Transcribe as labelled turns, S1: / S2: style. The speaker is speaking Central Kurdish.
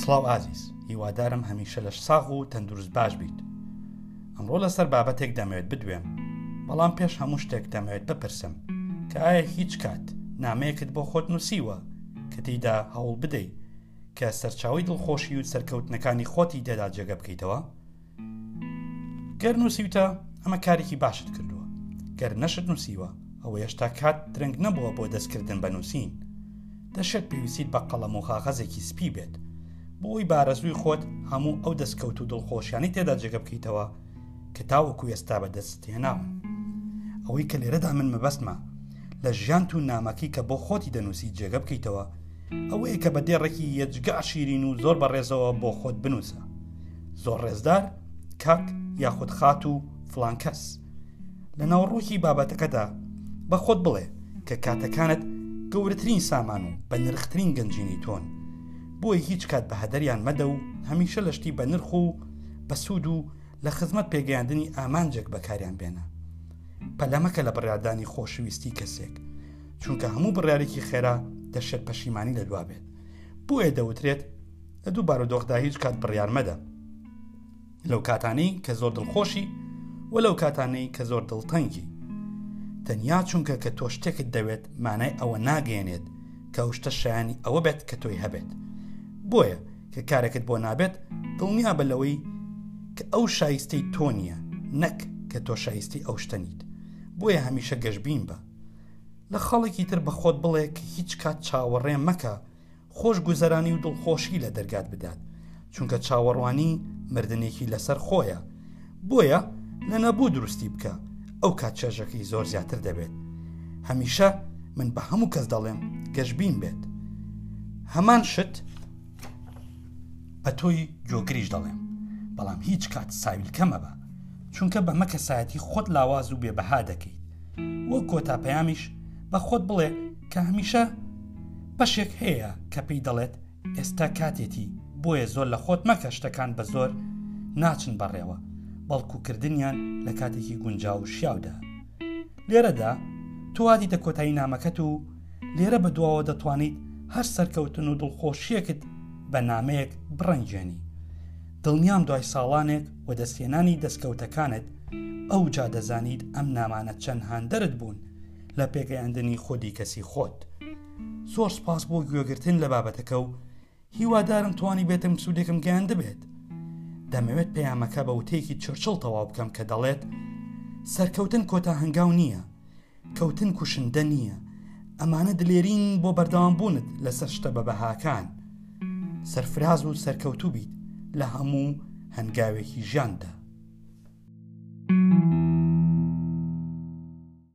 S1: سڵاو ئازیز هیوادارم هەمیشە لەش ساغ و تەندروست باش بیت ئەمڕۆ لەسەر بابەتێک دەمەوێت بدوێم بەڵام پێش هەموو شتێک دەمەوێت بپرسم کە ئایا هیچ کات نامەیەکت بۆ خۆت نووسیوە کە تیدا هەوڵ بدەیت کە سەرچاوی دڵخۆشی و سەرکەوتنەکانی خۆتی دەدا جێگە بکەیتەوە گەر نووسیوتە ئەمە کارێکی باشت کردووە گەر نەشت نووسیوە ئەوە هێشتا کات درەنگ نەبووە بۆ دەستکردن بە نووسین دەشێت پێویستیت بە قەڵەم و خاغەزێکی سپی بێت بۆی بارەزووی خۆت هەموو ئەو دەستکەوت و دڵخۆشیانی تێدا جێگە بکەیتەوە کە تاوەکو ئێستا بە دەست تێناون ئەوەی کە لێرەدا من مەبەستمە لە ژیان و نامەکەی کە بۆ خۆتی دەنووسی جێگە بکەیتەوە ئەوەیە کە بە دێڕێکی یەجگە عشیرین و زۆر بەڕێزەوە بۆ خۆت بنووسە زۆر ڕێزدار کاک یاخود خات و فلان کەس لە ناوەڕۆکی بابەتەکەدا بە خۆت بڵێ کە کاتەکانت گەورەترین سامان و بە نرخترین گەنجینی تۆن بۆی هیچ کات بە هەدەریان مەدە و هەمیشە لەشتی بە نرخ و بە سوود و لە خزمەت پێگەیاندنی ئامانجێک بەکاریان بێنە پەلەمەکە لە بڕاردانی خۆشویستی کەسێک چونکە هەموو بڕارێکی خێرا دەشێت پەشیمانی لە دوا بێت بۆیە دەوترێت لە دوو بارودۆخدا هیچ کات بڕیار مەدە لەو کاتانەی کە زۆر دڵخۆشی و لەو کاتانەی کە زۆر دڵتەنگی تەنیا چونکە کە تۆ شتێکت دەوێت مانای ئەوە ناگەێنێت کە ئەو شتە شایانی ئەوە بێت کە تۆی هەبێت بۆیە کە کارێکت بۆ نابێت دڵنیا بە لەوەی کە ئەو شایستەی تۆ نییە نەک کە تۆ شایستی ئەو شتە نیت بۆیە هەمیشە گەشببین بە لە خەڵکی تر بە خۆت بڵێ کە هیچ کات چاوەڕێ مەکە خۆش گوزەرانی و دڵخۆشی لە دەرگات بدات چونکە چاوەڕوانی مردنێکی لەسەر خۆیە بۆیە لە نەبوو دروستی بکە ئەو کات چێژەکەی زۆر زیاتر دەبێت هەمیشە من بە هەموو کەس دەڵێم گەشببین بێت هەمان شت بە تۆی جۆگریش دەڵێم بەڵام هیچ کات ساویلکە مەبە چونکە بەمە کەسایەتی خۆت لاواز و بێبەها دەکەیت وە کۆتا پەیامیش بە خۆت بڵێ کە هەمیشە بەشێک هەیە کە پێی دەڵێت ئێستا کاتێتی بۆیە زۆر لە خۆت مەکە شتەکان بە زۆر ناچن بەڕێوە بەڵکو کردنیان لە کاتێکی گونجا و شیاودا لێرەدا توادی دە کۆتایی نامەکەت و لێرە بە دواوە دەتوانیت هەر سەرکەوتن و دڵخۆشیەکت بە نامەیەک بڕەنجێنی دڵنیام دوای ساڵانێک و دەستێنانی دەستکەوتەکانت ئەو جا دەزانیت ئەم نامانە چەند هاندەرت بوون لە پێگەیاندنی خودی کەسی خۆت زۆر سپاس بۆ گوێگرتن لە بابەتەکە و هیوادارم توانی بێتم سوودێکم گەیان دەبێت دەمەوێت پەیامەکە بە وتەیەکی چرچڵ تەواو بکەم کە دەڵێت سەرکەوتن کۆتا هەنگاو نییە کەوتن کوشندە نییە ئەمانە دلێرین بۆ بەردەوام بوونت لەسەر شتە بە بەهاکان سەرفراز و سەرکەوتوو بیت لە هەموو هەنگاوێکی ژیاندا. thank you